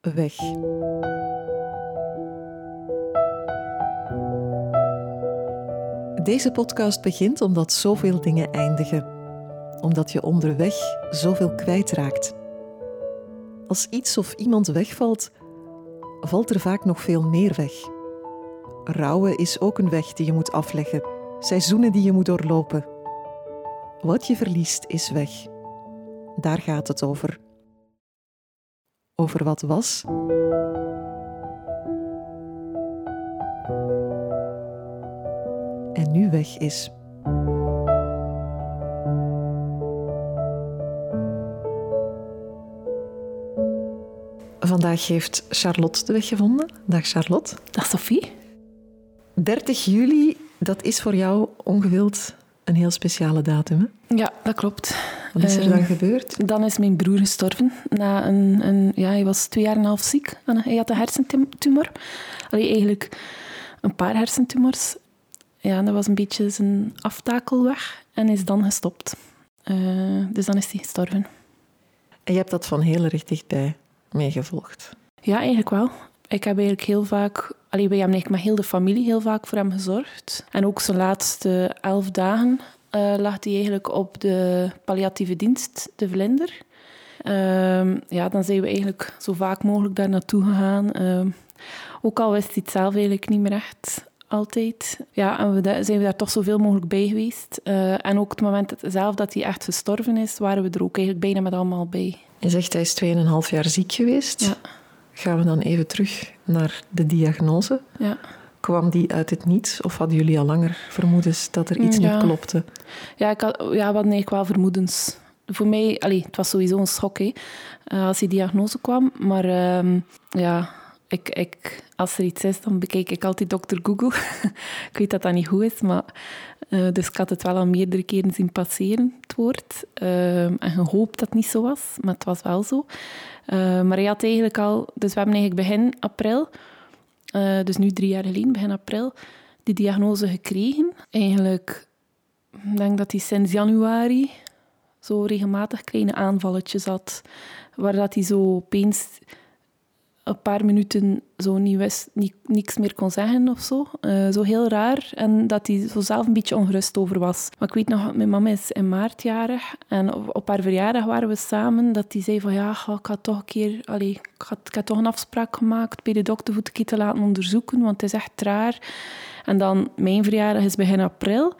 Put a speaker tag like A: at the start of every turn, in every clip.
A: weg. Deze podcast begint omdat zoveel dingen eindigen. Omdat je onderweg zoveel kwijtraakt. Als iets of iemand wegvalt, valt er vaak nog veel meer weg. Rouwen is ook een weg die je moet afleggen, seizoenen die je moet doorlopen. Wat je verliest is weg. Daar gaat het over. Over wat was en nu weg is. Vandaag heeft Charlotte de weg gevonden. Dag Charlotte.
B: Dag Sophie.
A: 30 juli, dat is voor jou ongewild een heel speciale datum. Hè?
B: Ja, dat klopt.
A: Wat is er
B: Ehm,
A: dan gebeurd?
B: Dan is mijn broer gestorven. Na een, een, ja, hij was twee jaar en een half ziek. Hij had een hersentumor. Allee, eigenlijk een paar hersentumors. Ja, dat was een beetje zijn aftakelweg. En is dan gestopt. Eh, dus dan is hij gestorven.
A: En je hebt dat van heel erg dichtbij meegevolgd.
B: Ja, eigenlijk wel. Ik heb eigenlijk heel vaak... Allee, wij hebben eigenlijk met heel de familie heel vaak voor hem gezorgd. En ook zijn laatste elf dagen eh, lag hij eigenlijk op de palliatieve dienst, de Vlinder. Ehm, ja, dan zijn we eigenlijk zo vaak mogelijk daar naartoe gegaan. Ehm, ook al wist hij het zelf eigenlijk niet meer echt altijd. Ja, en we da- zijn we daar toch zoveel mogelijk bij geweest. Eh, en ook het moment dat- zelf dat hij echt gestorven is, waren we er ook eigenlijk bijna met allemaal bij.
A: Je zegt hij is 2,5 jaar ziek geweest.
B: Ja.
A: Gaan we dan even terug naar de diagnose?
B: Ja.
A: Kwam die uit het niets of hadden jullie al langer vermoedens dat er iets
B: Ja.
A: niet klopte?
B: Ja, ik had, ja, hadden eigenlijk wel vermoedens. Voor mij, allee, het was sowieso een schok hè, eh, als die diagnose kwam. Maar ehm, ja, ik, ik, als er iets is, dan bekijk ik altijd dokter Google. ik weet dat dat niet goed is, maar... eh, dus ik had het wel al meerdere keren zien passeren, het woord. Ehm, en gehoopt dat het niet zo was, maar het was wel zo. Eh, maar hij had eigenlijk al... Dus we hebben eigenlijk begin april, eh, dus nu drie jaar geleden, begin april, die diagnose gekregen. Eigenlijk denk dat hij sinds januari zo regelmatig kleine aanvalletjes had. Waar dat hij zo opeens een paar minuten zo niet wist, niet, niks meer kon zeggen of zo. Eh, zo heel raar. En dat hij zo zelf een beetje ongerust over was. Maar ik weet nog, mijn mama is in maart jarig. En op, op haar verjaardag waren we samen. Dat hij zei van ja, ik had toch een keer... Allee, ik, had, toch een afspraak gemaakt bij de dokter voor te laten onderzoeken. Want het is echt raar. En dan, mijn verjaardag is begin april.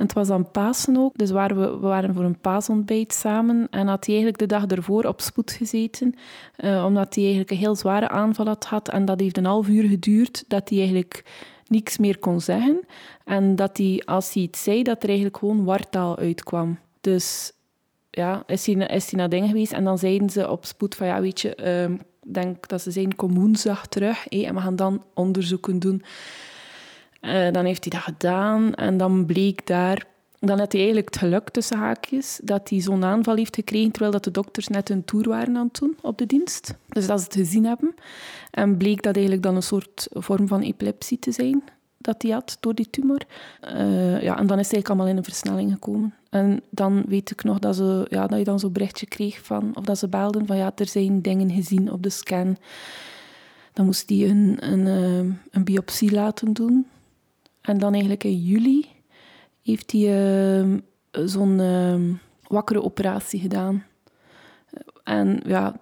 B: En het was dan Pasen ook, dus waren we, we waren voor een paasontbijt samen. En had hij eigenlijk de dag ervoor op spoed gezeten, eh, omdat hij eigenlijk een heel zware aanval had gehad. En dat heeft een half uur geduurd, dat hij eigenlijk niks meer kon zeggen. En dat hij, als hij iets zei, dat er eigenlijk gewoon wartaal uitkwam. Dus ja, is hij, is hij naar dingen geweest en dan zeiden ze op spoed van, ja, weet je, ehm, ik denk dat ze zijn kom woensdag terug hé, en we gaan dan onderzoeken doen. Eh, dan heeft hij dat gedaan en dan bleek daar... Dan had hij eigenlijk het geluk tussen haakjes dat hij zo'n aanval heeft gekregen terwijl dat de dokters net hun tour waren aan het doen op de dienst. Dus dat ze het gezien hebben. En bleek dat eigenlijk dan een soort vorm van epilepsie te zijn dat hij had door die tumor. Eh, ja, en dan is hij eigenlijk allemaal in een versnelling gekomen. En dan weet ik nog dat, ze, ja, dat je dan zo'n berichtje kreeg van... Of dat ze belden van ja, er zijn dingen gezien op de scan. Dan moest hij een, een, eh, een biopsie laten doen. En dan eigenlijk in juli heeft hij eh, zo'n eh, wakkere operatie gedaan. En ja,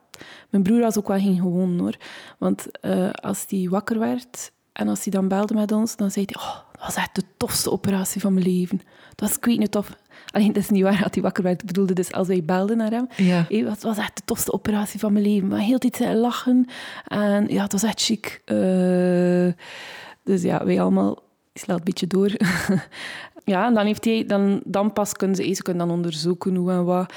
B: mijn broer was ook wel geen gewoon hoor. Want eh, als hij wakker werd en als hij dan belde met ons, dan zei hij... Oh, dat was echt de tofste operatie van mijn leven. Dat was, ik weet niet tof. Alleen, dat is niet waar dat hij wakker werd. Ik bedoelde dus als wij belden naar hem.
A: Ja.
B: Hey, het was echt de tofste operatie van mijn leven. Maar heel tijd lachen. En ja, het was echt chic. Eh, dus ja, wij allemaal... Ik sla het een beetje door. ja, en dan, heeft hij, dan, dan pas kunnen ze, ze kunnen dan onderzoeken hoe en wat.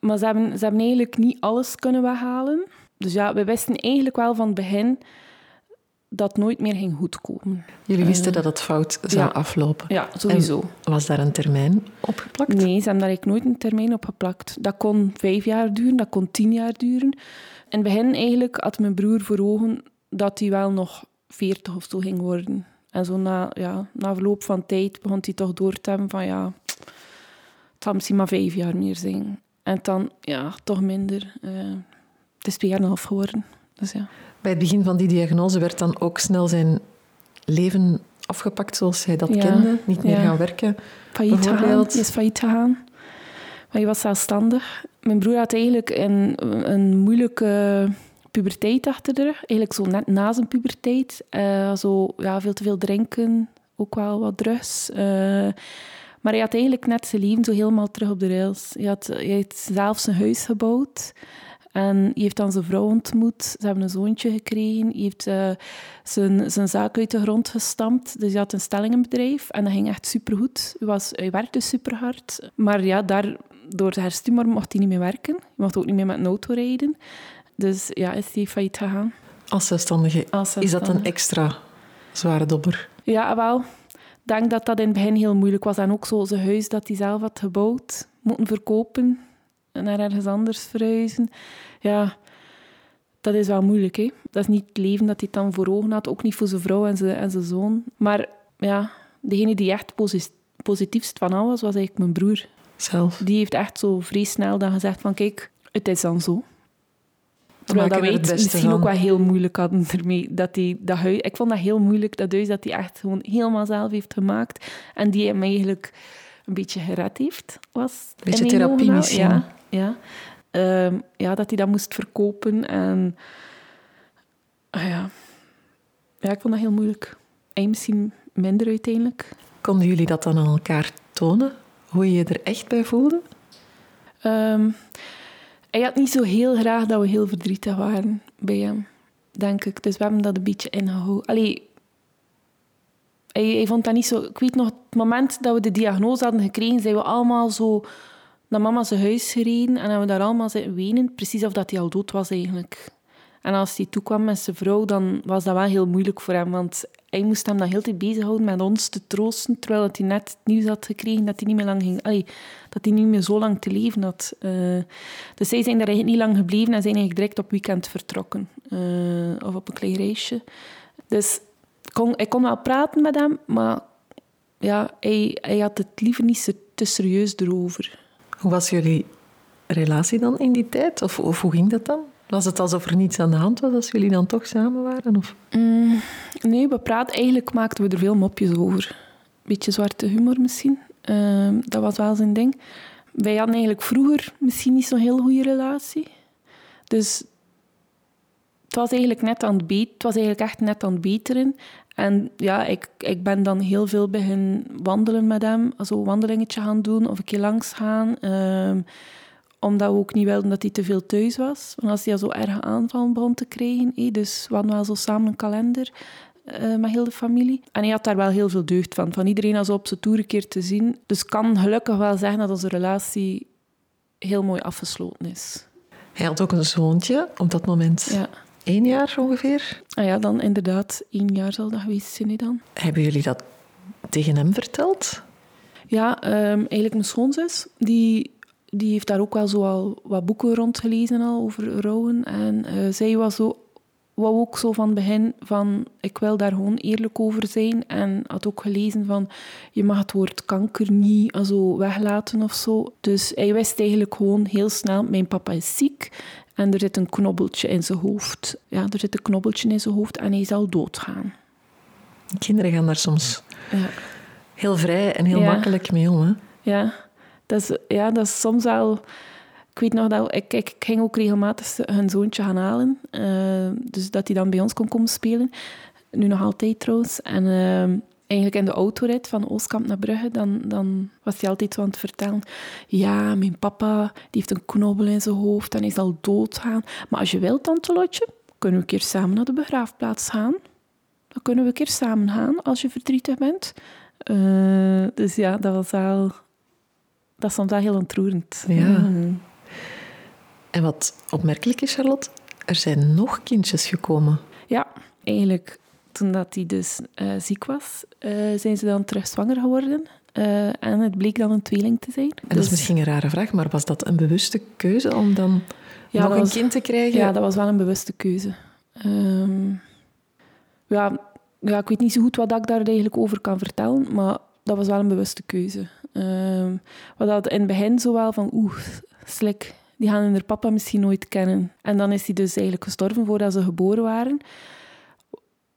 B: Maar ze hebben, ze hebben eigenlijk niet alles kunnen weghalen. Dus ja, we wisten eigenlijk wel van het begin dat het nooit meer ging goedkomen.
A: Jullie wisten dat het fout zou
B: ja.
A: aflopen.
B: Ja, sowieso.
A: En was daar een termijn opgeplakt?
B: Nee, ze hebben daar eigenlijk nooit een termijn op geplakt. Dat kon vijf jaar duren, dat kon tien jaar duren. In het begin eigenlijk had mijn broer voor ogen dat hij wel nog veertig of zo ging worden. En zo na, ja, na verloop van tijd begon hij toch door te hebben van ja, het zal misschien maar vijf jaar meer zijn. En dan, ja, toch minder. Uh, het is twee jaar en half geworden. Dus ja.
A: Bij het begin van die diagnose werd dan ook snel zijn leven afgepakt zoals hij dat
B: Ja,
A: kende. Niet meer
B: ja.
A: gaan werken.
B: failliet gegaan. Hij is failliet gegaan. Maar hij was zelfstandig. Mijn broer had eigenlijk een, een moeilijke puberteit achter de rug. Eigenlijk zo net na zijn puberteit. Eh, zo, ja, veel te veel drinken, ook wel wat drugs. Eh, maar hij had eigenlijk net zijn leven zo helemaal terug op de rails. Hij had, hij heeft zelf zijn huis gebouwd. En hij heeft dan zijn vrouw ontmoet. Ze hebben een zoontje gekregen. Hij heeft eh, zijn, zijn zaak uit de grond gestampt. Dus hij had een stellingenbedrijf. En dat ging echt supergoed. Hij, was, hij werkte superhard. Maar ja, daar, door de hersentumor mocht hij niet meer werken. Hij mocht ook niet meer met een auto rijden. Dus ja, is hij failliet gegaan.
A: Als zelfstandige.
B: Als
A: Is dat een extra zware dobber?
B: Ja, wel. Ik denk dat dat in het begin heel moeilijk was. En ook zo zijn huis dat hij zelf had gebouwd, moeten verkopen en naar ergens anders verhuizen. Ja, dat is wel moeilijk. Hè? Dat is niet het leven dat hij dan voor ogen had. Ook niet voor zijn vrouw en zijn, en zijn zoon. Maar ja, degene die echt posi- positiefst van al was, was eigenlijk mijn broer.
A: Zelf.
B: Die heeft echt zo vrij snel dan gezegd van kijk, het is dan zo. Terwijl dat wij
A: er het
B: misschien ook wel heel moeilijk hadden ermee. Dat die, dat huis, ik vond dat heel moeilijk, dat huis dat hij echt gewoon helemaal zelf heeft gemaakt. En die hem eigenlijk een beetje gered heeft. Was
A: Beetje therapie misschien.
B: Ja, ja. Ehm, ja, dat hij dat moest verkopen. En ah ja. ja, ik vond dat heel moeilijk. Hij misschien minder uiteindelijk.
A: Konden jullie dat dan aan elkaar tonen? Hoe je je er echt bij voelde?
B: Ehm, hij had niet zo heel graag dat we heel verdrietig waren bij hem, denk ik. Dus we hebben dat een beetje ingehouden. Allee, hij, hij vond dat niet zo... Ik weet nog, het moment dat we de diagnose hadden gekregen, zijn we allemaal zo naar mama zijn huis gereden en hebben we daar allemaal zitten wenen. Precies of dat hij al dood was eigenlijk. En als hij toekwam met zijn vrouw, dan was dat wel heel moeilijk voor hem. Want hij moest hem dan heel tijd bezighouden met ons te troosten. Terwijl dat hij net het nieuws had gekregen dat hij niet meer lang ging... Dat hij niet meer zo lang te leven had. Eh, dus zij zijn daar eigenlijk niet lang gebleven en zijn eigenlijk direct op weekend vertrokken. Eh, of op een klein reisje. Dus kon, ik kon wel praten met hem, maar ja, hij, hij had het liever niet te serieus erover.
A: Hoe was jullie relatie dan in die tijd? Of, of hoe ging dat dan? Was het alsof er niets aan de hand was als jullie dan toch samen waren? Of?
B: Mm, nee, we praten, eigenlijk maakten we er veel mopjes over. Beetje zwarte humor misschien. Ehm, dat was wel zijn ding. Wij hadden eigenlijk vroeger misschien niet zo'n heel goede relatie. Dus het was eigenlijk net aan het beet, het was eigenlijk echt net aan het beteren. En ja, ik, ik ben dan heel veel beginnen wandelen met hem. Zo een wandelingetje gaan doen of een keer langs gaan. Ehm, omdat we ook niet wilden dat hij te veel thuis was. Want als hij al zo erg aanvallen begon te krijgen. hé, dus we hadden wel zo samen een kalender eh, met heel de familie. En hij had daar wel heel veel deugd van. Van iedereen als op zijn toer een keer te zien. Dus ik kan gelukkig wel zeggen dat onze relatie heel mooi afgesloten is.
A: Hij had ook een zoontje op dat moment.
B: Ja.
A: Één jaar ongeveer.
B: Ah ja, dan inderdaad, één jaar zal dat geweest zijn dan.
A: Hebben jullie dat tegen hem verteld?
B: Ja, ehm, eigenlijk mijn schoonzus, die, die heeft daar ook wel zo al wat boeken rondgelezen al over rouwen. En eh, zij was zo, wou ook zo van het begin van, ik wil daar gewoon eerlijk over zijn. En had ook gelezen van, je mag het woord kanker niet eh, zo weglaten of zo. Dus hij wist eigenlijk gewoon heel snel, mijn papa is ziek. En er zit een knobbeltje in zijn hoofd. Ja, er zit een knobbeltje in zijn hoofd en hij zal doodgaan.
A: Kinderen gaan daar soms
B: Ja.
A: heel vrij en heel
B: Ja.
A: makkelijk mee om. Hè?
B: Ja, ja, dat is soms wel... Ik weet nog dat ik, ik, ging ook regelmatig hun zoontje gaan halen. eh, dus dat hij dan bij ons kon komen spelen. Nu nog altijd trouwens. En eh, eigenlijk in de autorit van Oostkamp naar Brugge, dan, dan was hij altijd zo aan het vertellen. Ja, mijn papa die heeft een knobbel in zijn hoofd en hij zal doodgaan. Maar als je wilt, tante Lotje, kunnen we een keer samen naar de begraafplaats gaan. Dan kunnen we een keer samen gaan als je verdrietig bent. Eh, dus ja, dat was wel... Dat is soms wel heel ontroerend.
A: Ja.
B: Mhm.
A: En wat opmerkelijk is, Charlotte, er zijn nog kindjes gekomen.
B: Ja, eigenlijk toen dat hij dus eh, ziek was, eh, zijn ze dan terug zwanger geworden. Eh, en het bleek dan een tweeling te zijn.
A: En dat is misschien een rare vraag, maar was dat een bewuste keuze om dan
B: Ja,
A: nog een
B: was-
A: kind te krijgen?
B: Ja, dat was wel een bewuste keuze. Ehm, ja, ja, ik weet niet zo goed wat ik daar eigenlijk over kan vertellen, maar dat was wel een bewuste keuze. Ehm we hadden in het begin zo wel van, oeh, slik, die gaan hun papa misschien nooit kennen. En dan is hij dus eigenlijk gestorven voordat ze geboren waren.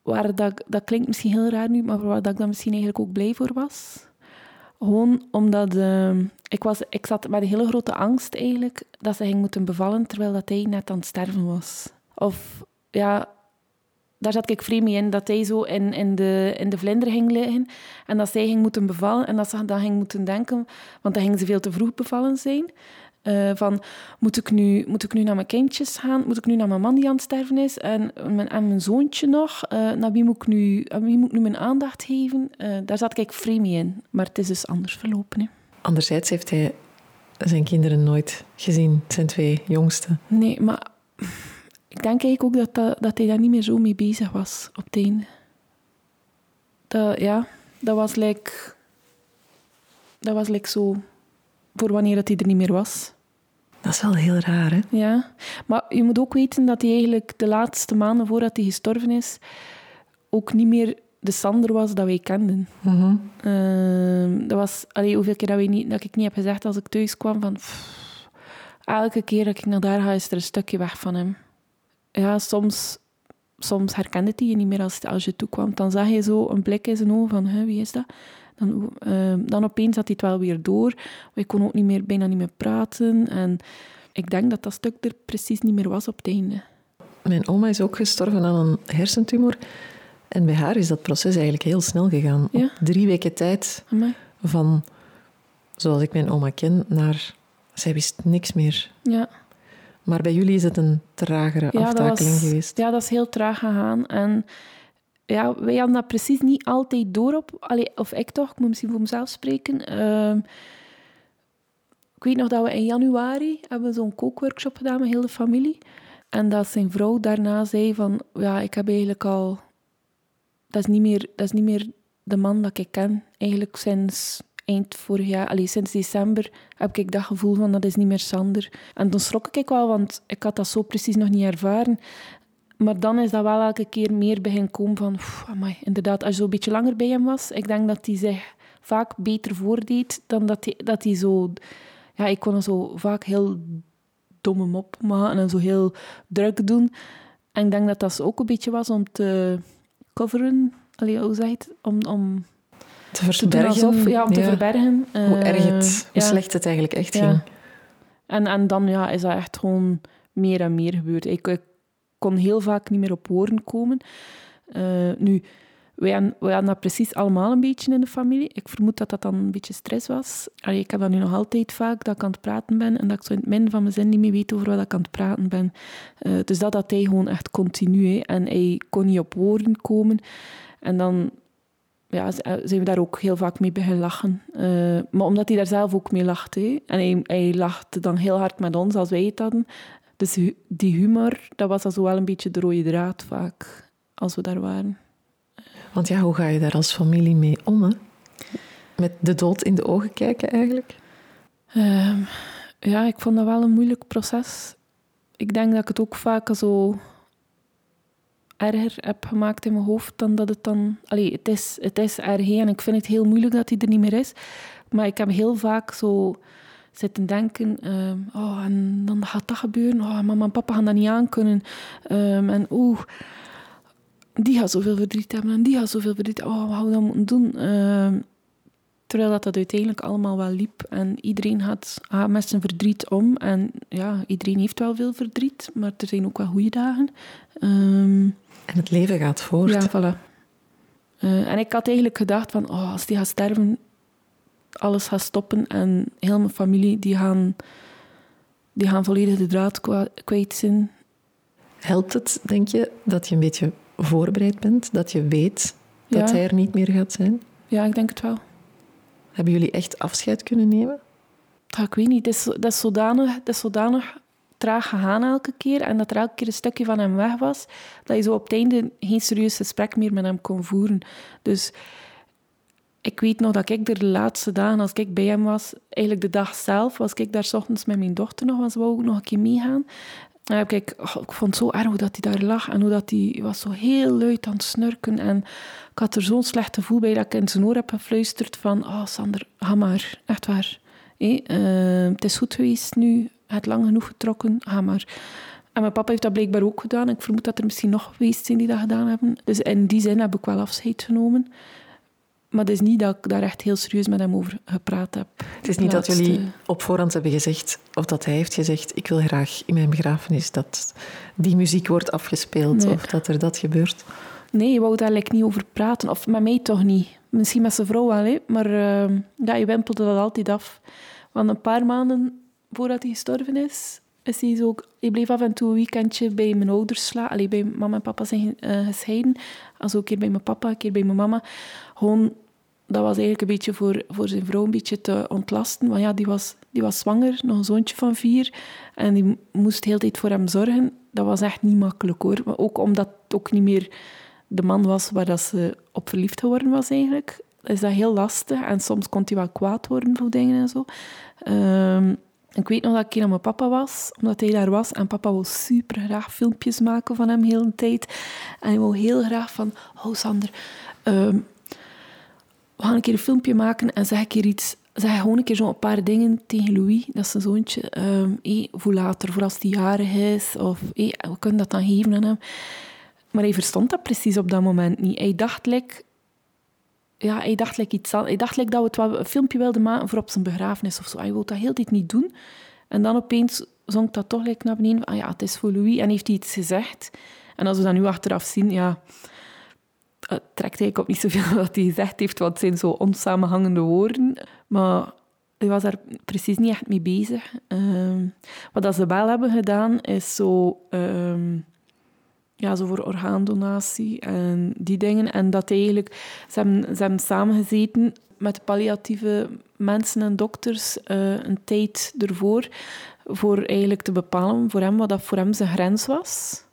B: Waar dat, dat klinkt misschien heel raar nu, maar waar dat ik dan misschien eigenlijk ook blij voor was. Gewoon omdat uh, ik, was, ik zat met een hele grote angst eigenlijk dat ze ging moeten bevallen terwijl dat hij net aan het sterven was. Of ja, daar zat ik vreemd mee in, dat hij zo in, in, de, in de vlinder ging liggen en dat zij ging moeten bevallen en dat ze dan ging moeten denken, want dan ging ze veel te vroeg bevallen zijn, uh, van moet ik, nu, moet ik nu naar mijn kindjes gaan, moet ik nu naar mijn man die aan het sterven is en mijn, en mijn zoontje nog, uh, naar wie moet ik nu, aan wie moet ik nu mijn aandacht geven? Uh, daar zat ik vreemd mee in, maar het is dus anders verlopen. Hè.
A: Anderzijds heeft hij zijn kinderen nooit gezien, zijn twee jongste.
B: Nee, maar ik denk eigenlijk ook dat, dat, dat hij daar niet meer zo mee bezig was op het einde. Dat, ja, dat was like, dat was like zo voor wanneer dat hij er niet meer was.
A: Dat is wel heel raar, hè?
B: Ja, maar je moet ook weten dat hij eigenlijk de laatste maanden voordat hij gestorven is, ook niet meer de Sander was dat wij kenden.
A: Mhm.
B: Ehm, dat was, allee, hoeveel keer dat, wij niet, dat ik niet heb gezegd als ik thuis kwam, van pff, elke keer dat ik naar daar ga, is er een stukje weg van hem ja, soms, soms herkende hij je niet meer als, als je toekwam. Dan zag je zo een blik in zijn ogen van, wie is dat? Dan, uh, dan opeens had hij het wel weer door. Ik kon ook niet meer, bijna niet meer praten. En ik denk dat dat stuk er precies niet meer was op het einde.
A: Mijn oma is ook gestorven aan een hersentumor. En bij haar is dat proces eigenlijk heel snel gegaan.
B: Ja.
A: Op drie weken tijd
B: Amai.
A: van, zoals ik mijn oma ken, naar... Zij wist niks meer.
B: Ja.
A: Maar bij jullie is het een tragere
B: Ja,
A: aftakeling
B: was-
A: geweest.
B: Ja, dat is heel traag gegaan. En ja, wij hadden dat precies niet altijd door op. Allee, of ik toch, ik moet misschien voor mezelf spreken. Ehm, ik weet nog dat we in januari hebben zo'n kookworkshop gedaan met heel de familie. En dat zijn vrouw daarna zei van, ja, ik heb eigenlijk al... Dat is niet meer, dat is niet meer de man dat ik ken. Eigenlijk sinds eind vorig jaar, sinds december, heb ik dat gevoel van, dat is niet meer Sander. En toen schrok ik wel, want ik had dat zo precies nog niet ervaren. Maar dan is dat wel elke keer meer begin komen van... "Oef, amai, inderdaad, als je zo een beetje langer bij hem was... Ik denk dat hij zich vaak beter voordeed dan dat hij, dat hij zo... Ja, ik kon zo vaak heel domme mop maken en zo heel druk doen. En ik denk dat dat ook een beetje was om te coveren... Allee, hoe zeg je het? Om, om
A: Te verbergen.
B: alsof... Ja, om te verbergen.
A: Hoe erg het,
B: Eh,
A: hoe
B: ja.
A: slecht het eigenlijk echt ging.
B: En, en dan ja, is dat echt gewoon meer en meer gebeurd. Ik, ik kon heel vaak niet meer op woorden komen. Eh, nu, wij hadden, wij hadden dat precies allemaal een beetje in de familie. Ik vermoed dat dat dan een beetje stress was. Allee, ik heb dat nu nog altijd vaak, dat ik aan het praten ben en dat ik zo in het midden van mijn zin niet meer weet over wat ik aan het praten ben. Eh, dus dat had hij gewoon echt continu. hè. En hij kon niet op woorden komen. En dan ja, eh, zijn we daar ook heel vaak mee beginnen lachen. Eh, maar omdat hij daar zelf ook mee lachte. hè. En hij, hij lachte dan heel hard met ons als wij het hadden. Dus die humor, dat was dan zo wel een beetje de rode draad vaak, als we daar waren.
A: Want ja, hoe ga je daar als familie mee om? Hè? Met de dood in de ogen kijken eigenlijk?
B: Ehm, ja, ik vond dat wel een moeilijk proces. Ik denk dat ik het ook vaak zo erger heb gemaakt in mijn hoofd dan dat het dan... Allee, het is, het is erg en ik vind het heel moeilijk dat hij er niet meer is. Maar ik heb heel vaak zo zitten denken... ehm, oh, en dan gaat dat gebeuren. Oh, mama en papa gaan dat niet aankunnen. Ehm, en oeh, die gaat zoveel verdriet hebben en die gaat zoveel verdriet Oh, wat gaan we dan moeten doen? Ehm, Terwijl dat, dat uiteindelijk allemaal wel liep. En iedereen gaat, gaat met zijn verdriet om. En ja, iedereen heeft wel veel verdriet. Maar er zijn ook wel goede dagen.
A: En het leven gaat voort.
B: ja, voilà. Eh, en ik had eigenlijk gedacht van... Oh, als die gaat sterven, alles gaat stoppen. En heel mijn familie, die gaan, die gaan volledig de draad kwijt zijn.
A: Helpt het, denk je, dat je een beetje voorbereid bent? Dat je weet dat
B: Ja.
A: hij er niet meer gaat zijn?
B: Ja, ik denk het wel.
A: Hebben jullie echt afscheid kunnen nemen?
B: Ja, ik weet niet, het is, dat is, zodanig, dat is zodanig traag gegaan elke keer en dat er elke keer een stukje van hem weg was, dat je zo op het einde geen serieus gesprek meer met hem kon voeren. Dus ik weet nog dat ik de laatste dagen, als ik bij hem was, eigenlijk de dag zelf, was ik daar 's ochtends met mijn dochter nog, want ze wou ook nog een keer meegaan. En heb ik, oh, ik vond het zo erg hoe dat hij daar lag en hoe dat hij was zo heel luid aan het snurken. En ik had er zo'n slecht gevoel bij dat ik in zijn oor heb gefluisterd van, oh Sander, ga maar, echt waar. Eh, het is goed geweest nu. Het lang genoeg getrokken, ga maar. En mijn papa heeft dat blijkbaar ook gedaan. Ik vermoed dat er misschien nog geweest zijn die dat gedaan hebben. Dus in die zin heb ik wel afscheid genomen. Maar het is niet dat ik daar echt heel serieus met hem over gepraat heb.
A: Het is niet dat jullie op voorhand hebben gezegd, of dat hij heeft gezegd, ik wil graag in mijn begrafenis dat die muziek wordt afgespeeld, of dat er dat gebeurt.
B: Nee, je wou daar like niet over praten. Of met mij toch niet. Misschien met zijn vrouw wel, hè. maar uh, ja, je wimpelde dat altijd af. Want een paar maanden voordat hij gestorven is, is hij zo... Ik bleef af en toe een weekendje bij mijn ouders slapen. Allee, bij mama en papa zijn uh, gescheiden. Also een keer bij mijn papa, een keer bij mijn mama. Gewoon, dat was eigenlijk een beetje voor, voor zijn vrouw een beetje te ontlasten. Want ja, die was, die was zwanger, nog een zoontje van vier. En die moest de hele tijd voor hem zorgen. Dat was echt niet makkelijk, hoor. Maar ook omdat het ook niet meer de man was waar dat ze op verliefd geworden was eigenlijk, is dat heel lastig. En soms kon hij wel kwaad worden voor dingen en zo. Um, ik weet nog dat ik hier aan mijn papa was, omdat hij daar was. En papa wil super graag filmpjes maken van hem de hele tijd. En hij wil heel graag van, oh Sander, um, we gaan een keer een filmpje maken en zeg ik hier iets zeg gewoon een keer zo'n paar dingen tegen Louis, dat is zijn zoontje. Um, hey, voor later, voor als hij jarig is. Of hey, we kunnen dat dan geven aan hem. Maar hij verstond dat precies op dat moment niet. Hij dacht like, ja, hij dacht like iets Hij dacht like dat we het een filmpje wilden maken voor op zijn begrafenis of zo. Hij wilde dat heel dit niet doen. En dan opeens zong dat toch like naar beneden. Ah ja, het is voor Louis. En heeft hij iets gezegd. En als we dat nu achteraf zien, ja... Het trekt eigenlijk op niet zoveel wat hij gezegd heeft, want het zijn zo onsamenhangende woorden. Maar hij was daar precies niet echt mee bezig. Uh, wat ze wel hebben gedaan, is zo... Uh, ja, zo voor orgaandonatie en die dingen. En dat eigenlijk, ze hebben, ze hebben samengezeten met palliatieve mensen en dokters uh, een tijd ervoor, voor eigenlijk te bepalen voor hem wat dat voor hem zijn grens was.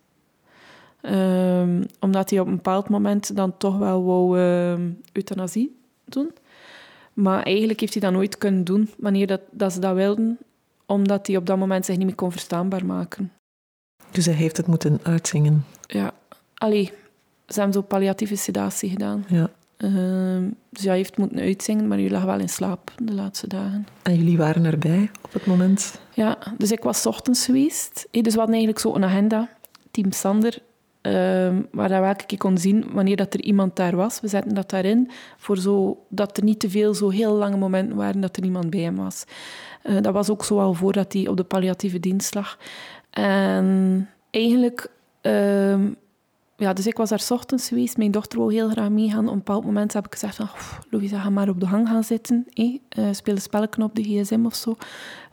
B: Um, omdat hij op een bepaald moment dan toch wel wou uh, euthanasie doen. Maar eigenlijk heeft hij dat nooit kunnen doen wanneer dat, dat ze dat wilden, omdat hij op dat moment zich niet meer kon verstaanbaar maken.
A: Dus hij heeft het moeten uitzingen?
B: Ja. Allee, ze hebben zo palliatieve sedatie gedaan.
A: Ja.
B: Uh, dus hij heeft moeten uitzingen, maar jullie lag wel in slaap de laatste dagen.
A: En jullie waren erbij op het moment?
B: Ja, dus ik was ochtends geweest. dus we hadden eigenlijk zo een agenda, Team Sander, uh, waar we elke keer kon zien wanneer dat er iemand daar was. We zetten dat daarin, voor zo, dat er niet te veel zo heel lange momenten waren dat er niemand bij hem was. Uh, dat was ook zo al voordat hij op de palliatieve dienst lag. En eigenlijk... Uh, ja, dus ik was daar ochtends geweest. Mijn dochter wou heel graag meegaan. Op een bepaald moment heb ik gezegd van... Louisa, ga maar op de hang gaan zitten. Eh? Uh, speel een op de gsm of zo.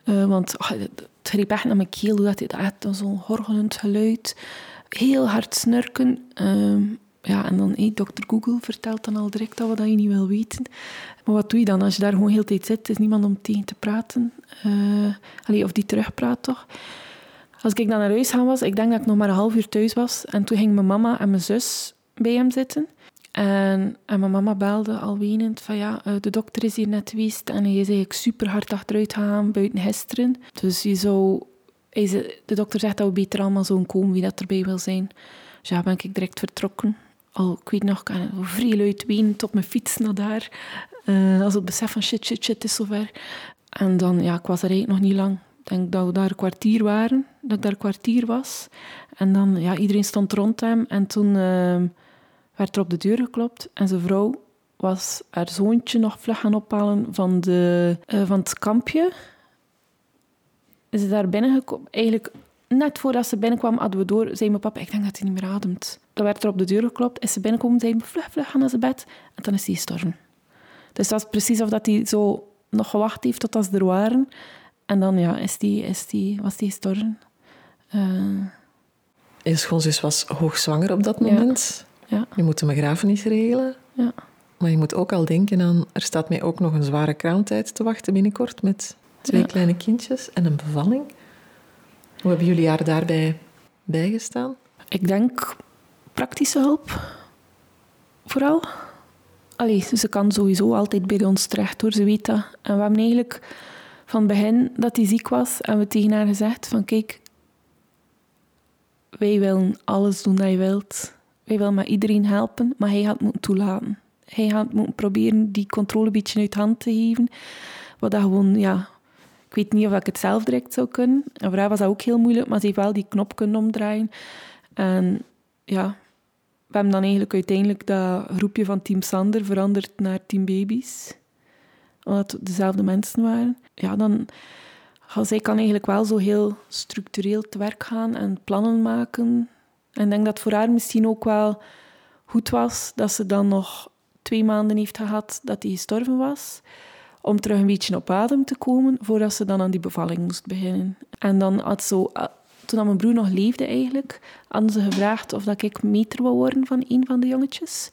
B: Uh, want oh, het greep echt naar mijn keel. Dat het echt zo'n horgelend geluid. Heel hard snurken. Uh, ja, en dan, hey, dokter Google vertelt dan al direct dat wat je niet wil weten. Maar wat doe je dan als je daar gewoon heel de tijd zit? Er is niemand om tegen te praten. Uh, of die terugpraat toch. Als ik dan naar huis gaan was, ik denk dat ik nog maar een half uur thuis was. En toen ging mijn mama en mijn zus bij hem zitten. En, en mijn mama belde al wenend van ja, eh, de dokter is hier net geweest en hij is eigenlijk super hard achteruit gegaan buiten gisteren. Dus je zou, de dokter zegt dat we beter allemaal zo'n komen wie dat erbij wil zijn. Dus ja, ben ik direct vertrokken. Al, ik weet nog, ik kan vrij luid op mijn fiets naar daar. Uh, als het besef van shit, shit, shit, is zover. En dan, ja, ik was er eigenlijk nog niet lang denk dat we daar een kwartier waren, dat daar een kwartier was. En dan, ja, iedereen stond rond hem. En toen uh, werd er op de deur geklopt. En zijn vrouw was haar zoontje nog vlug gaan ophalen van, de, uh, van het kampje. Is ze daar binnengekomen. Eigenlijk net voordat ze binnenkwam, hadden we door, zei mijn papa, ik denk dat hij niet meer ademt. Dan werd er op de deur geklopt, is ze binnenkomen, zei vlug, vlug, gaan naar zijn bed. En dan is hij gestorven. Dus dat is precies of dat hij zo nog gewacht heeft tot als er waren. En dan ja, is die, is die, was die gestorven. Uh,
A: je schoonzus was hoogzwanger op dat moment.
B: Ja.
A: Je moet een begrafenis regelen.
B: Ja.
A: Maar je moet ook al denken aan... Er staat mij ook nog een zware kraamtijd te wachten binnenkort met twee kleine kindjes en een bevalling. Hoe hebben jullie haar daarbij bijgestaan?
B: Ik denk praktische hulp. Vooral. Allee, ze kan sowieso altijd bij ons terecht hoor, ze weet dat. En we hebben eigenlijk van het begin dat hij ziek was, en we tegen haar gezegd van kijk, wij willen alles doen dat je wilt. Wij willen met iedereen helpen, maar hij gaat moeten toelaten. Hij gaat moeten proberen die controle een beetje uit hand te geven. Wat dat gewoon, ja... Ik weet niet of ik het zelf direct zou kunnen. En voor haar was dat ook heel moeilijk, maar ze heeft wel die knop kunnen omdraaien. En ja, we hebben dan eigenlijk uiteindelijk dat groepje van Team Sander veranderd naar Team Babies. Omdat het dezelfde mensen waren. Ja, dan... Zij kan eigenlijk wel zo heel structureel te werk gaan en plannen maken. En ik denk dat voor haar misschien ook wel goed was dat ze dan nog twee maanden heeft gehad dat hij gestorven was. Om terug een beetje op adem te komen voordat ze dan aan die bevalling moest beginnen. En dan had zo, toen mijn broer nog leefde eigenlijk, hadden ze gevraagd of dat ik meter wou worden van een van de jongetjes.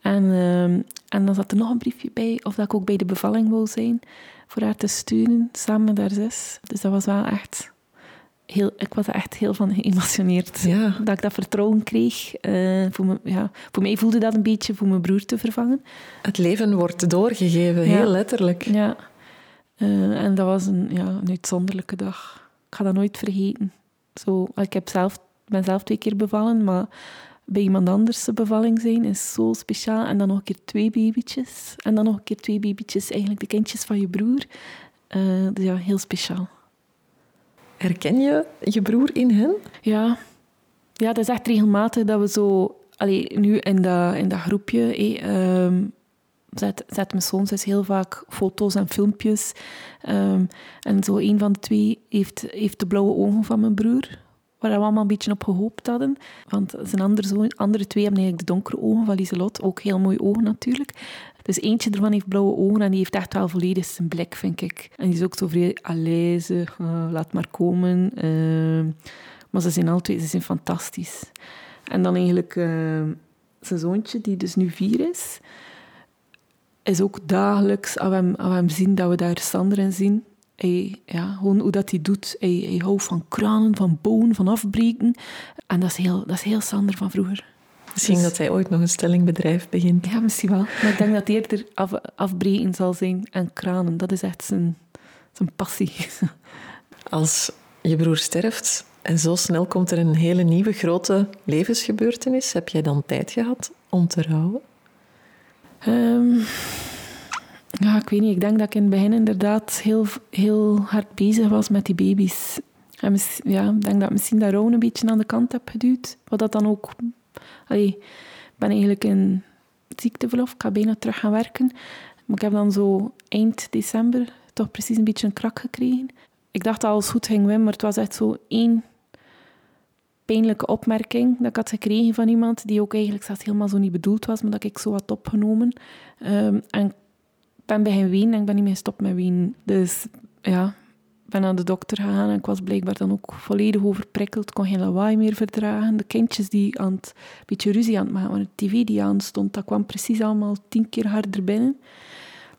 B: En, ehm, en dan zat er nog een briefje bij of dat ik ook bij de bevalling wou zijn voor haar te sturen, samen met haar zus. Dus dat was wel echt heel, ik was er echt heel van geëmotioneerd.
A: Ja.
B: Dat ik dat vertrouwen kreeg. Uh, voor, me, ja, voor mij voelde dat een beetje voor mijn broer te vervangen.
A: Het leven wordt doorgegeven, heel letterlijk.
B: Ja. Uh, en dat was een, ja, een uitzonderlijke dag. Ik ga dat nooit vergeten. Zo, ik heb zelf, ben zelf twee keer bevallen, maar bij iemand anders de bevalling zijn is zo speciaal. En dan nog een keer twee babytjes. En dan nog een keer twee babytjes, eigenlijk de kindjes van je broer. Uh, dus ja, heel speciaal.
A: Herken je je broer in hen?
B: Ja, ja dat is echt regelmatig dat we zo... Allee, nu in dat, in dat groepje... Ehm, zet, zet mijn zoon dus heel vaak foto's en filmpjes. Um, en zo een van de twee heeft, heeft de blauwe ogen van mijn broer. Waar we allemaal een beetje op gehoopt hadden. Want zijn andere, andere twee hebben eigenlijk de donkere ogen van Lieselot. Ook heel mooie ogen natuurlijk. Dus eentje ervan heeft blauwe ogen en die heeft echt wel volledig zijn blik, vind ik. En die is ook zo vrij uh, laat maar komen. Uh, maar ze zijn altijd ze zijn fantastisch. En dan eigenlijk uh, zijn zoontje, die dus nu vier is, is ook dagelijks, als we hem, als we hem zien, dat we daar Sander in zien. Hij, ja, gewoon hoe dat hij doet. Hij, hij houdt van kranen, van bonen, van afbreken. En dat is heel, dat is heel Sander van vroeger.
A: Misschien dus- dat hij ooit nog een stellingbedrijf begint.
B: Ja, misschien wel. Maar ik denk dat hij eerder af, afbreken zal zijn en kranen. Dat is echt zijn, zijn passie.
A: Als je broer sterft en zo snel komt er een hele nieuwe grote levensgebeurtenis, heb jij dan tijd gehad om te rouwen?
B: Um, ja, ik weet niet. Ik denk dat ik in het begin inderdaad heel, heel hard bezig was met die baby's. En ja, ik denk dat ik misschien dat rouwen een beetje aan de kant heb geduwd. Wat dat dan ook ik ben eigenlijk in ziekteverlof. Ik ga bijna terug gaan werken. Maar ik heb dan zo eind december toch precies een beetje een krak gekregen. Ik dacht dat alles goed ging, Wim, maar het was echt zo één pijnlijke opmerking dat ik had gekregen van iemand die ook eigenlijk zelfs helemaal zo niet bedoeld was, maar dat ik zo had opgenomen. Um, en ik ben bij ween en ik ben niet meer gestopt met ween. Dus ja, ben naar de dokter gegaan en ik was blijkbaar dan ook volledig overprikkeld. kon geen lawaai meer verdragen. De kindjes die aan het, een beetje ruzie aan het maken waren, de tv die aan stond, dat kwam precies allemaal tien keer harder binnen.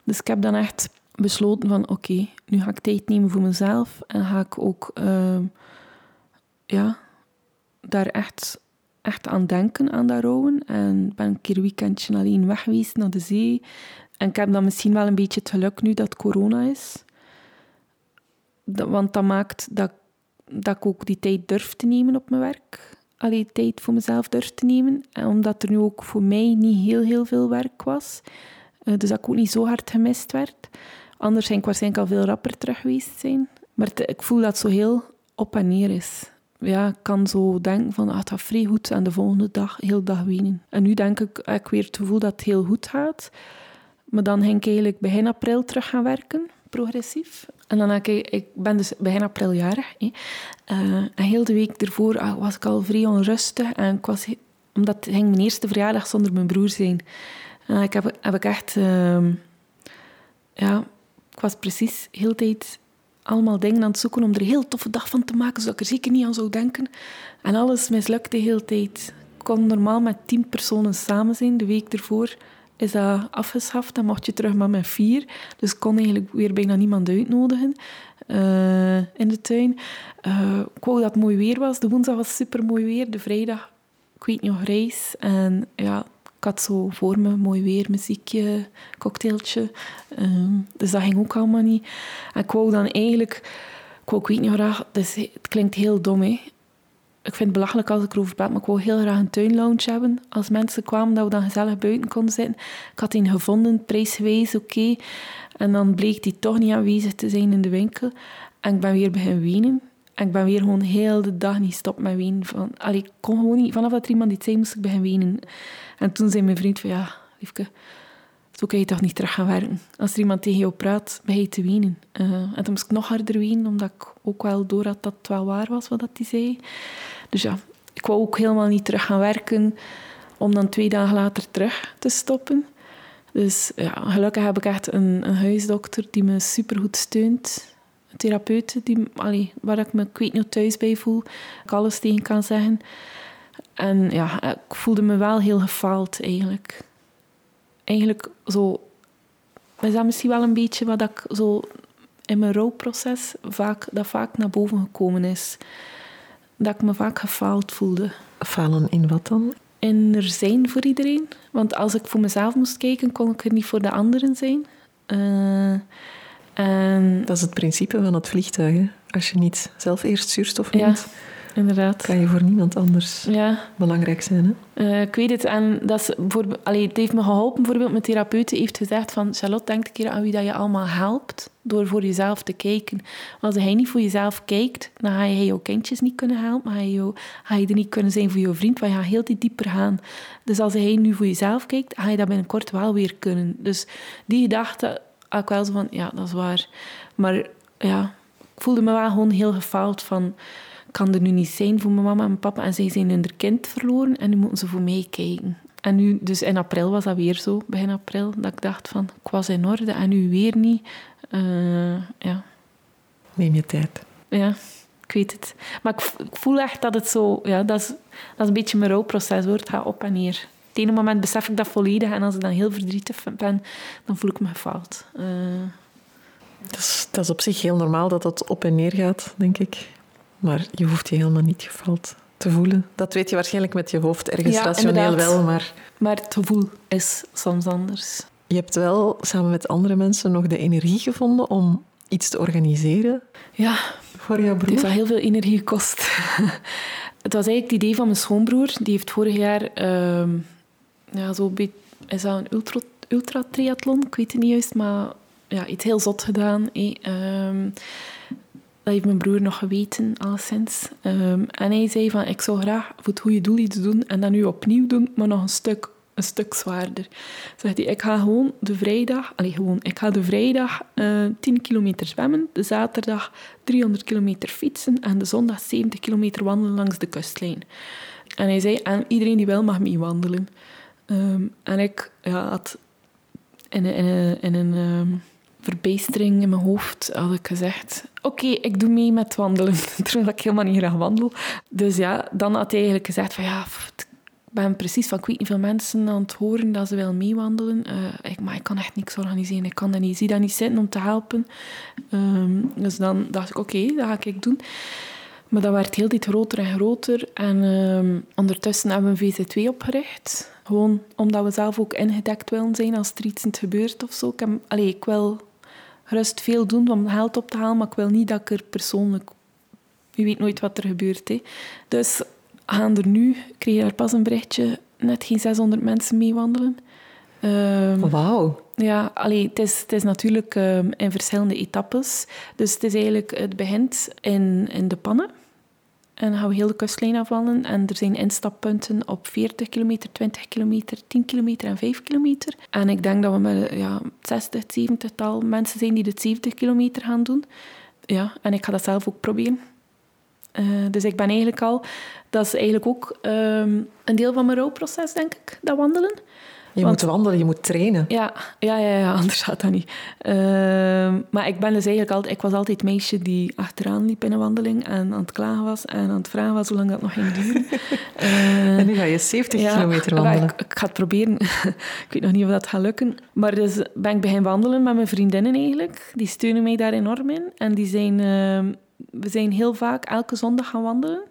B: Dus ik heb dan echt besloten van oké, nu ga ik tijd nemen voor mezelf en ga ik ook uh, ja, daar echt, echt aan denken, aan dat rouwen. En ben een keer weekendje alleen weg geweest naar de zee. En ik heb dan misschien wel een beetje het geluk nu dat corona is want dat maakt dat, dat ik ook die tijd durf te nemen op mijn werk. Alleen tijd voor mezelf durf te nemen. En omdat er nu ook voor mij niet heel, heel veel werk was. Uh, dus dat ik ook niet zo hard gemist werd. Anders zijn ik waarschijnlijk al veel rapper terug geweest zijn. Maar ik voel dat zo heel op en neer is. Ja, ik kan zo denken van, ah, het gaat vrij goed en de volgende dag, heel dag wenen. En nu denk ik, heb ik weer het gevoel dat het heel goed gaat. Maar dan ging ik eigenlijk begin april terug gaan werken progressief. En dan ik, ik ben dus begin april jarig. Hè. Uh, en heel de week ervoor ah, was ik al vrij onrustig. En ik was, omdat het ging mijn eerste verjaardag zonder mijn broer zijn. En ik heb, heb ik echt... Uh, ja, ik was precies heel tijd allemaal dingen aan het zoeken om er een heel toffe dag van te maken, zodat ik er zeker niet aan zou denken. En alles mislukte de hele tijd. Ik kon normaal met tien personen samen zijn de week ervoor is dat afgeschaft. Dan mocht je terug maar met vier. Dus ik kon eigenlijk weer bijna niemand uitnodigen uh, in de tuin. Uh, ik wou dat het mooi weer was. De woensdag was super mooi weer. De vrijdag, ik weet nog, reis. En ja, ik had zo voor me mooi weer, muziekje, cocktailtje. Uh, dus dat ging ook allemaal niet. En ik wou dan eigenlijk... Ik, wou, weet niet graag... Dus het klinkt heel dom, hè. ik vind het belachelijk als ik erover praat, maar ik wou heel graag een tuinlounge hebben. Als mensen kwamen, dat we dan gezellig buiten konden zitten. Ik had die gevonden, prijsgewijs, oké. En dan bleek die toch niet aanwezig te zijn in de winkel. En ik ben weer beginnen wenen. En ik ben weer gewoon heel de dag niet stop met wenen. Van, ik kon gewoon niet. Vanaf dat er iemand iets zei, moest ik beginnen wenen. En toen zei mijn vriend van, ja, liefke, zo kan je toch niet terug gaan werken. Als er iemand tegen jou praat, ben je te wenen. Uh, en toen moest ik nog harder wenen, omdat ik ook wel door had dat het wel waar was wat hij zei. Dus ja, ik wou ook helemaal niet terug gaan werken, om dan twee dagen later terug te stoppen. Dus ja, gelukkig heb ik echt een, een huisdokter die me supergoed steunt. Een therapeut die, allee, waar ik me ik weet niet thuis bij voel. Ik alles tegen kan zeggen. En ja, ik voelde me wel heel gefaald eigenlijk. Eigenlijk zo... Is dat misschien wel een beetje wat ik zo in mijn rouwproces vaak, dat vaak naar boven gekomen is. Dat ik me vaak gefaald voelde.
A: Falen in wat dan?
B: In er zijn voor iedereen. Want als ik voor mezelf moest kijken, kon ik er niet voor de anderen zijn. Uh, en...
A: Dat is het principe van het vliegtuig. Hè? Als je niet zelf eerst zuurstof neemt,
B: inderdaad.
A: Kan je voor niemand anders ja. belangrijk zijn.
B: Hè? Uh, ik weet het. En dat is voor, allee, het heeft me geholpen. Bijvoorbeeld mijn therapeut heeft gezegd van... Charlotte, denk een keer aan wie dat je allemaal helpt door voor jezelf te kijken. als hij niet voor jezelf kijkt, dan ga je jouw kindjes niet kunnen helpen. Ga je, jou, ga je er niet kunnen zijn voor je vriend, want je gaat heel dieper gaan. Dus als hij nu voor jezelf kijkt, ga je dat binnenkort wel weer kunnen. Dus die gedachte ik wel zo van... Ja, dat is waar. Maar ja, ik voelde me wel gewoon heel gefaald van kan er nu niet zijn voor mijn mama en papa. En zij zijn hun kind verloren en nu moeten ze voor mij kijken. En nu, dus in april was dat weer zo, begin april, dat ik dacht van, ik was in orde en nu weer niet. Uh, ja.
A: Neem je tijd.
B: Ja, ik weet het. Maar ik, voel echt dat het zo, ja, dat is, dat is een beetje mijn rouwproces hoor. Het gaat op en neer. Het ene moment besef ik dat volledig en als ik dan heel verdrietig ben, dan voel ik me gefaald. Uh,
A: dat, is, dat is op zich heel normaal dat dat op en neer gaat, denk ik. Maar je hoeft je helemaal niet gevald te voelen. Dat weet je waarschijnlijk met je hoofd ergens rationeel wel, maar...
B: Maar het gevoel is soms anders.
A: Je hebt wel samen met andere mensen nog de energie gevonden om iets te organiseren.
B: Ja.
A: Voor jouw broer? Het
B: heeft wel heel veel energie gekost. het was eigenlijk het idee van mijn schoonbroer. Die heeft vorig jaar... Uh, ja, zo is dat een ultra, ultra? Ik weet het niet juist, maar ja, iets heel zot gedaan. Eh. Dat heeft mijn broer nog geweten, alleszins. Um, en hij zei van, ik zou graag voor het goede doel iets doen en dat nu opnieuw doen, maar nog een stuk, een stuk zwaarder. Zegt hij, ik ga gewoon de vrijdag, allez, gewoon, ik ga de vrijdag uh, eh, 10 kilometer zwemmen, de zaterdag 300 kilometer fietsen en de zondag 70 kilometer wandelen langs de kustlijn. En hij zei, en iedereen die wil mag mee wandelen. Um, en ik ja, had in, een... Um, verbijstering in mijn hoofd had ik gezegd: Oké, ik doe mee met wandelen. Terwijl ik helemaal niet graag wandel. Dus ja, dan had hij eigenlijk gezegd: van ja, ik ben precies van, niet veel mensen aan het horen dat ze wel meewandelen. Uh, ik, maar ik kan echt niks organiseren. Ik kan dat niet. Zie dat niet zitten om te helpen. Ehm, dus dan dacht ik: Oké, dat ga ik doen. Maar dat werd heel dit groter en groter. En um, ondertussen hebben we een VZ2 opgericht. Gewoon omdat we zelf ook ingedekt willen zijn als er iets gebeurt of zo. Ik, ik wil gerust veel doen om geld op te halen, maar ik wil niet dat ik er persoonlijk... Je weet nooit wat er gebeurt. Hè. Dus gaan er nu, kreeg daar pas een berichtje, net geen 600 mensen meewandelen.
A: Um, Wauw.
B: Ja, allee, het, is, het is natuurlijk um, in verschillende etappes. Dus het is eigenlijk, het begint in, in de pannen. En dan gaan we heel de kustlijn afwandelen. En er zijn instappunten op 40 kilometer, 20 kilometer, 10 kilometer en 5 kilometer. En ik denk dat we met ja, 60, 70 tal mensen zijn die de 70 kilometer gaan doen. Ja, en ik ga dat zelf ook proberen. Uh, dus ik ben eigenlijk al... Dat is eigenlijk ook um, een deel van mijn rouwproces, denk ik, dat wandelen.
A: Je moet wandelen, je moet trainen.
B: Ja, ja, ja, ja anders gaat dat niet. Ehm, maar ik ben dus eigenlijk altijd... Ik was altijd meisje die achteraan liep in een wandeling en aan het klagen was en aan het vragen was hoe lang dat nog ging duren.
A: uh, en nu ga je 70 kilometer wandelen.
B: Ik, ik, ga het proberen. ik weet nog niet of dat gaat lukken. Maar dus ben ik beginnen wandelen met mijn vriendinnen eigenlijk. Die steunen mij daar enorm in. En die zijn... Ehm, we zijn heel vaak elke zondag gaan wandelen.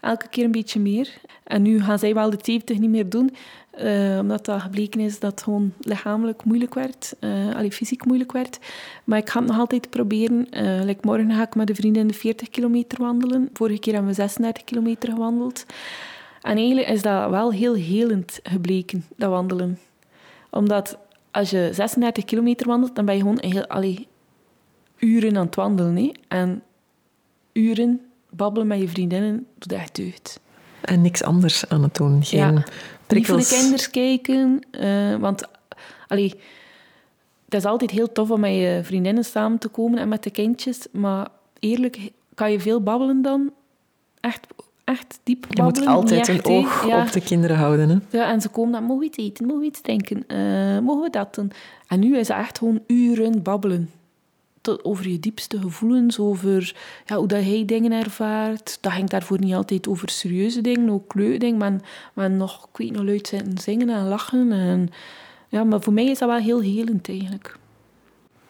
B: elke keer een beetje meer. En nu gaan zij wel de 70 niet meer doen, uh, omdat dat gebleken is dat het gewoon lichamelijk moeilijk werd, uh, allee, fysiek moeilijk werd. Maar ik ga het nog altijd proberen. Uh, like morgen ga ik met een vriendin de 40 kilometer wandelen. Vorige keer hebben we 36 kilometer gewandeld. En eigenlijk is dat wel heel helend gebleken, dat wandelen. Omdat als je 36 kilometer wandelt, dan ben je gewoon heel, allee, uren aan het wandelen. Hè? En uren babbelen met je vriendinnen doet echt deugd.
A: En niks anders aan het doen. Geen ja, prikkels.
B: Niet voor de kinders kijken. Uh, want allee, het is altijd heel tof om met je vriendinnen samen te komen en met de kindjes. Maar eerlijk, kan je veel babbelen dan? Echt, echt diep babbelen.
A: Je moet altijd een oog op de kinderen houden. Hè?
B: Ja, en ze komen dan, mogen we iets eten? Mogen we iets drinken? Uh, mogen we dat doen? En nu is het echt gewoon uren babbelen over je diepste gevoelens, over ja, hoe dat hij dingen ervaart. Dat ging daarvoor niet altijd over serieuze dingen, ook leuke dingen, maar, maar nog, ik weet nog, luid zitten zingen en lachen. En, ja, maar voor mij is dat wel heel helend eigenlijk.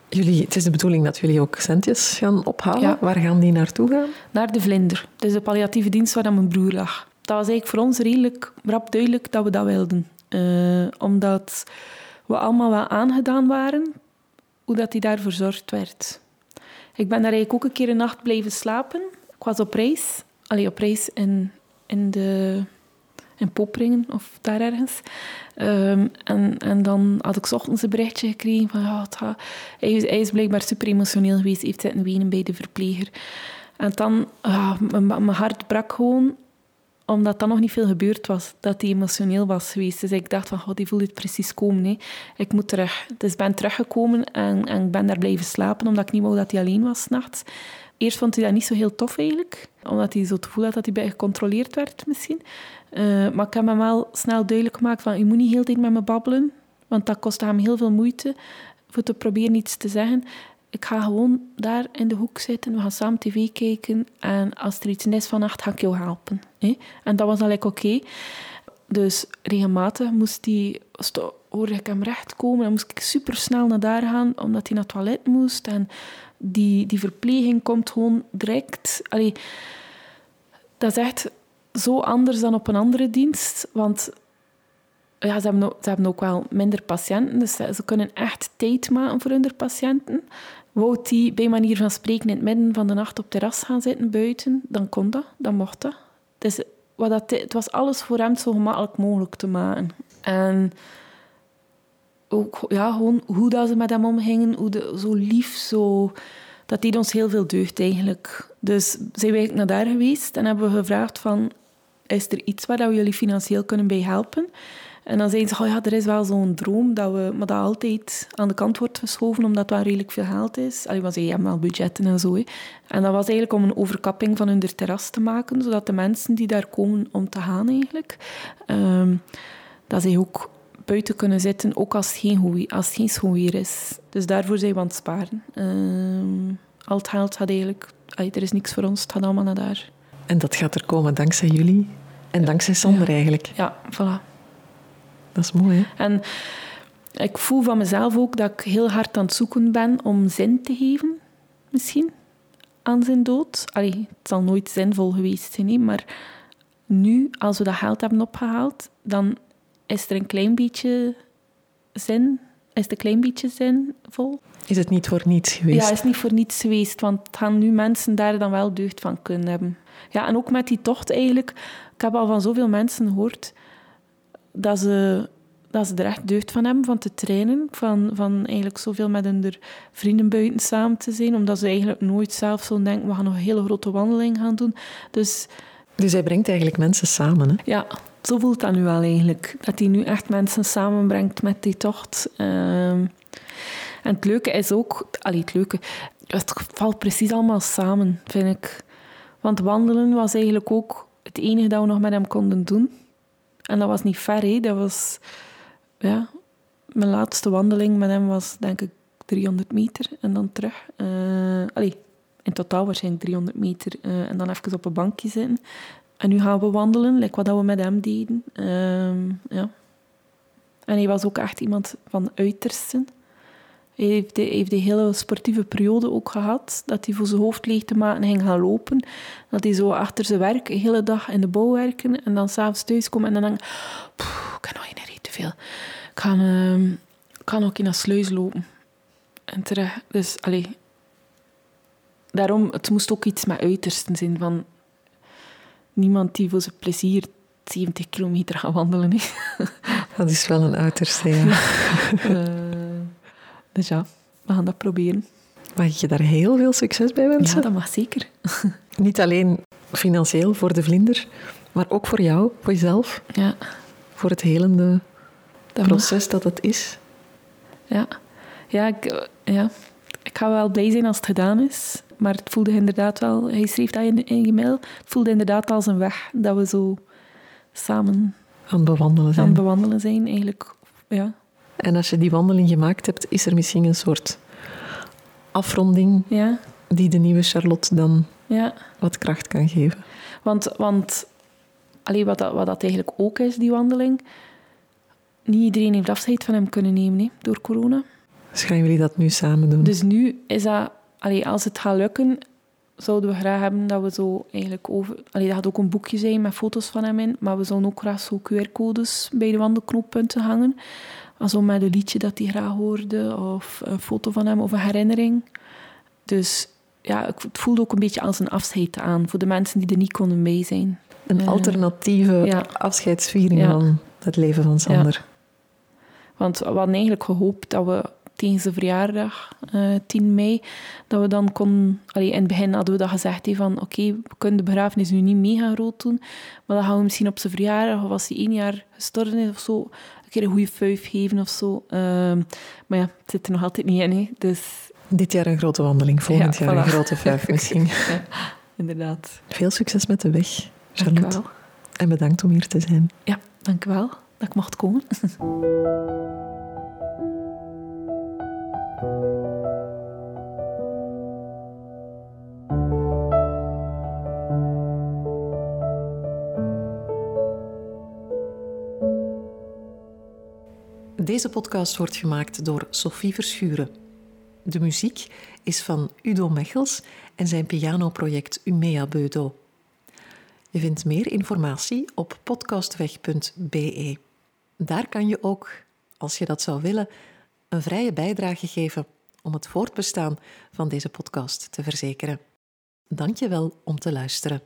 A: Jullie, het is de bedoeling dat jullie ook centjes gaan ophalen. Waar gaan die naartoe gaan?
B: Naar de Vlinder. Dat is de palliatieve dienst waar mijn broer lag. Dat was eigenlijk voor ons redelijk rap duidelijk dat we dat wilden. Uh, omdat we allemaal wel aangedaan waren hoe dat hij daar verzorgd werd. Ik ben daar eigenlijk ook een keer een nacht blijven slapen. Ik was op reis. Allee, op reis in, in, de, in Popringen of daar ergens. Ehm, en, en dan had ik ochtends een berichtje gekregen van... Ja, hij, is, blijkbaar super emotioneel geweest. Heeft zitten wenen bij de verpleger. En dan... Uh, mijn hart brak gewoon omdat dan nog niet veel gebeurd was, dat hij emotioneel was geweest. Dus ik dacht van, god, die voelt het precies komen. Hè. Ik moet terug. Dus ben teruggekomen en, en ik ben daar blijven slapen, omdat ik niet wou dat hij alleen was s'nachts. Eerst vond hij dat niet zo heel tof eigenlijk, omdat hij zo het gevoel had dat hij bij gecontroleerd werd misschien. Uh, maar ik heb hem wel snel duidelijk gemaakt van, je moet niet heel tijd met me babbelen, want dat kostte hem heel veel moeite voor te proberen iets te zeggen ik ga gewoon daar in de hoek zitten, we gaan samen tv kijken en als er iets is vannacht, ga ik jou helpen. Hè? En dat was eigenlijk oké. Dus regelmatig moest hij, hoorde ik hem recht komen, dan moest ik super snel naar daar gaan, omdat hij naar het toilet moest. En die, die verpleging komt gewoon direct. Allee, dat is echt zo anders dan op een andere dienst, want ja, ze, hebben ze hebben ook wel minder patiënten, dus ze kunnen echt tijd maken voor hun patiënten. Wou die bij manier van spreken in het midden van de nacht op terras gaan zitten buiten, dan kon dat, dan mocht dat. Dus wat dat, het was alles voor hem zo gemakkelijk mogelijk te maken. En ook ja, gewoon hoe dat ze met hem omgingen, hoe zo lief, zo, dat deed ons heel veel deugd eigenlijk. Dus zijn wij naar daar geweest en hebben we gevraagd van, is er iets waar we jullie financieel kunnen bij helpen? En dan zeiden ze, oh ja, er is wel zo'n droom, dat we, maar dat altijd aan de kant wordt geschoven, omdat het wel redelijk veel geld is. Allee, want ze hebben wel budgetten en zo. Hè. En dat was eigenlijk om een overkapping van hun terras te maken, zodat de mensen die daar komen om te gaan eigenlijk, um, dat zij ook buiten kunnen zitten, ook als het geen, als het geen schoon weer is. Dus daarvoor zijn we aan het sparen. Um, al het geld gaat eigenlijk... Allee, er is niks voor ons, het gaat allemaal naar daar.
A: En dat gaat er komen dankzij jullie en dankzij Sander eigenlijk.
B: Ja, voilà.
A: Dat is mooi, hè?
B: En ik voel van mezelf ook dat ik heel hard aan het zoeken ben om zin te geven, misschien, aan zijn dood. Allee, het zal nooit zinvol geweest zijn, maar nu, als we dat geld hebben opgehaald, dan is er een klein beetje zin, is het een klein beetje zinvol.
A: Is het niet voor niets geweest?
B: Ja, is niet voor niets geweest, want gaan nu mensen daar dan wel deugd van kunnen hebben. Ja, en ook met die tocht eigenlijk. Ik heb al van zoveel mensen gehoord dat ze, dat ze er echt deugd van hebben van te trainen. Van, van eigenlijk zoveel met hun vrienden buiten samen te zijn. Omdat ze eigenlijk nooit zelf zo denken, we gaan nog een hele grote wandeling gaan doen. Dus,
A: dus hij brengt eigenlijk mensen samen, hè?
B: Ja, zo voelt dat nu wel eigenlijk. Dat hij nu echt mensen samenbrengt met die tocht. Ehm, en het leuke is ook... Allee, het leuke... Het valt precies allemaal samen, vind ik. Want wandelen was eigenlijk ook het enige dat we nog met hem konden doen. En dat was niet ver, hè. dat was... Ja, mijn laatste wandeling met hem was denk ik 300 meter en dan terug. Uh, allee, in totaal waarschijnlijk 300 meter uh, en dan even op een bankje zitten. En nu gaan we wandelen, wat we met hem deden. Uh, ja. En hij was ook echt iemand van uitersten. Hij heeft de, heeft de hele sportieve periode ook gehad. Dat hij voor zijn hoofd leeg te maken ging gaan lopen. Dat hij zo achter zijn werk de hele dag in de bouw werken. En dan s'avonds thuis komen en dan denk ik... Ik kan nog niet te veel. Ik ga, uh, ga nog in naar sluis lopen. En terecht. Dus, allee... Daarom, het moest ook iets met uitersten zijn. Van niemand die voor zijn plezier 70 kilometer gaat wandelen. Hè.
A: Dat is wel een uiterste, ja.
B: uh, dus ja, we gaan dat proberen.
A: Mag ik je daar heel veel succes bij wensen?
B: Ja, dat mag zeker.
A: Niet alleen financieel voor de vlinder, maar ook voor jou, voor jezelf.
B: Ja.
A: Voor het helende dat proces mag. dat het is.
B: Ja. Ja ik, ja, ik ga wel blij zijn als het gedaan is. Maar het voelde inderdaad wel, hij schreef dat in, in je mail, het voelde inderdaad als een weg dat we zo samen
A: aan het bewandelen zijn.
B: Aan het bewandelen zijn, eigenlijk. Ja.
A: En als je die wandeling gemaakt hebt, is er misschien een soort afronding
B: ja.
A: die de nieuwe Charlotte dan
B: ja.
A: wat kracht kan geven.
B: Want, want allee, wat, dat, wat dat eigenlijk ook is, die wandeling, niet iedereen heeft afscheid van hem kunnen nemen door corona.
A: Dus gaan jullie dat nu samen doen?
B: Dus nu is dat, allee, als het gaat lukken, zouden we graag hebben dat we zo eigenlijk over... Allee, dat gaat ook een boekje zijn met foto's van hem in, maar we zouden ook graag zo QR-codes bij de wandelknooppunten hangen. Zo met een liedje dat hij graag hoorde, of een foto van hem, of een herinnering. Dus ja, het voelde ook een beetje als een afscheid aan voor de mensen die er niet konden bij zijn.
A: Een uh, alternatieve ja. afscheidsviering ja. van het leven van Sander. Ja.
B: Want we hadden eigenlijk gehoopt dat we tegen zijn verjaardag, uh, 10 mei, dat we dan kon... Allee, in het begin hadden we dat gezegd, he, van oké, okay, we kunnen de begrafenis nu niet mega groot doen, maar dan gaan we misschien op zijn verjaardag, of als hij één jaar gestorven is of zo, een keer een goede vuif geven of zo. Uh, maar ja, het zit er nog altijd niet in, he, dus...
A: Dit jaar een grote wandeling, volgend
B: ja,
A: jaar
B: voilà.
A: een grote vuif misschien.
B: ja, inderdaad.
A: Veel succes met de weg, Charlotte.
B: Dank wel.
A: En bedankt om hier te zijn.
B: Ja, dank u wel dat ik mocht komen.
A: Deze podcast wordt gemaakt door Sophie Verschuren. De muziek is van Udo Mechels en zijn pianoproject Umea Beudo. Je vindt meer informatie op podcastweg.be. Daar kan je ook, als je dat zou willen, een vrije bijdrage geven om het voortbestaan van deze podcast te verzekeren. Dank je wel om te luisteren.